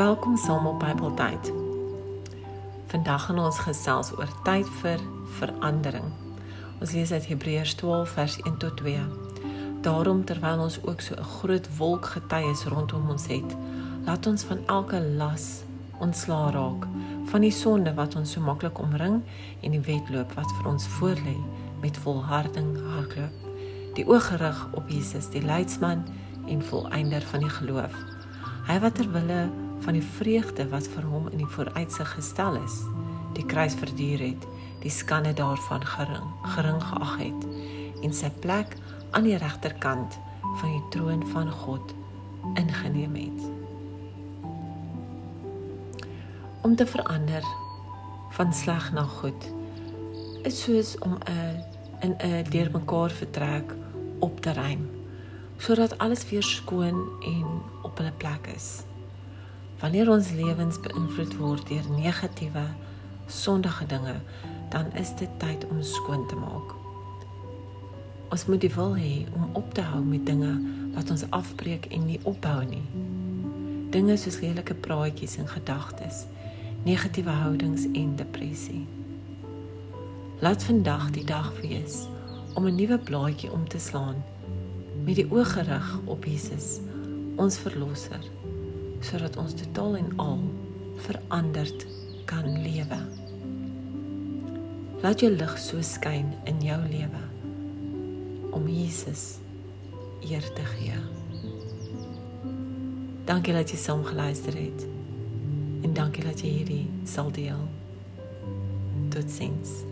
Welkom saam op Bybeltyd. Vandag gaan ons gesels oor tyd vir verandering. Ons lees uit Hebreërs 12 vers 1 tot 2. Daarom terwyl ons ook so 'n groot wolk getuies rondom ons het, laat ons van elke las ontslaa raak, van die sonde wat ons so maklik omring en die wedloop wat vir ons voorlê met volharding hardloop. Die oog gerig op Jesus, die leidsman en volëinder van die geloof. Hy wat ter wille van die vreugde wat vir hom in die vooruitsig gestel is, die kruis verduur het, die skande daarvan gering, gering geag het en sy plek aan die regterkant van die troon van God ingeneem het. Om te verander van sleg na goed is soos om 'n in 'n deurmekaar vertrek op te ruim sodat alles weer skoon en op hulle plek is. Wanneer ons lewens beïnvloed word deur negatiewe, sondige dinge, dan is dit tyd om skoon te maak. Ons moet die wil hê om op te hou met dinge wat ons afbreek en nie opbou nie. Dinge soos lelike praatjies en gedagtes, negatiewe houdings en depressie. Laat vandag die dag wees om 'n nuwe blaadjie om te slaan met die oog gerig op Jesus, ons verlosser sodat ons totaal en al veranderd kan lewe. Laat jou lig so skyn in jou lewe om Jesus eer te gee. Dankie dat jy saam geluister het. En dankie dat jy hierdie sal deel. Totsiens.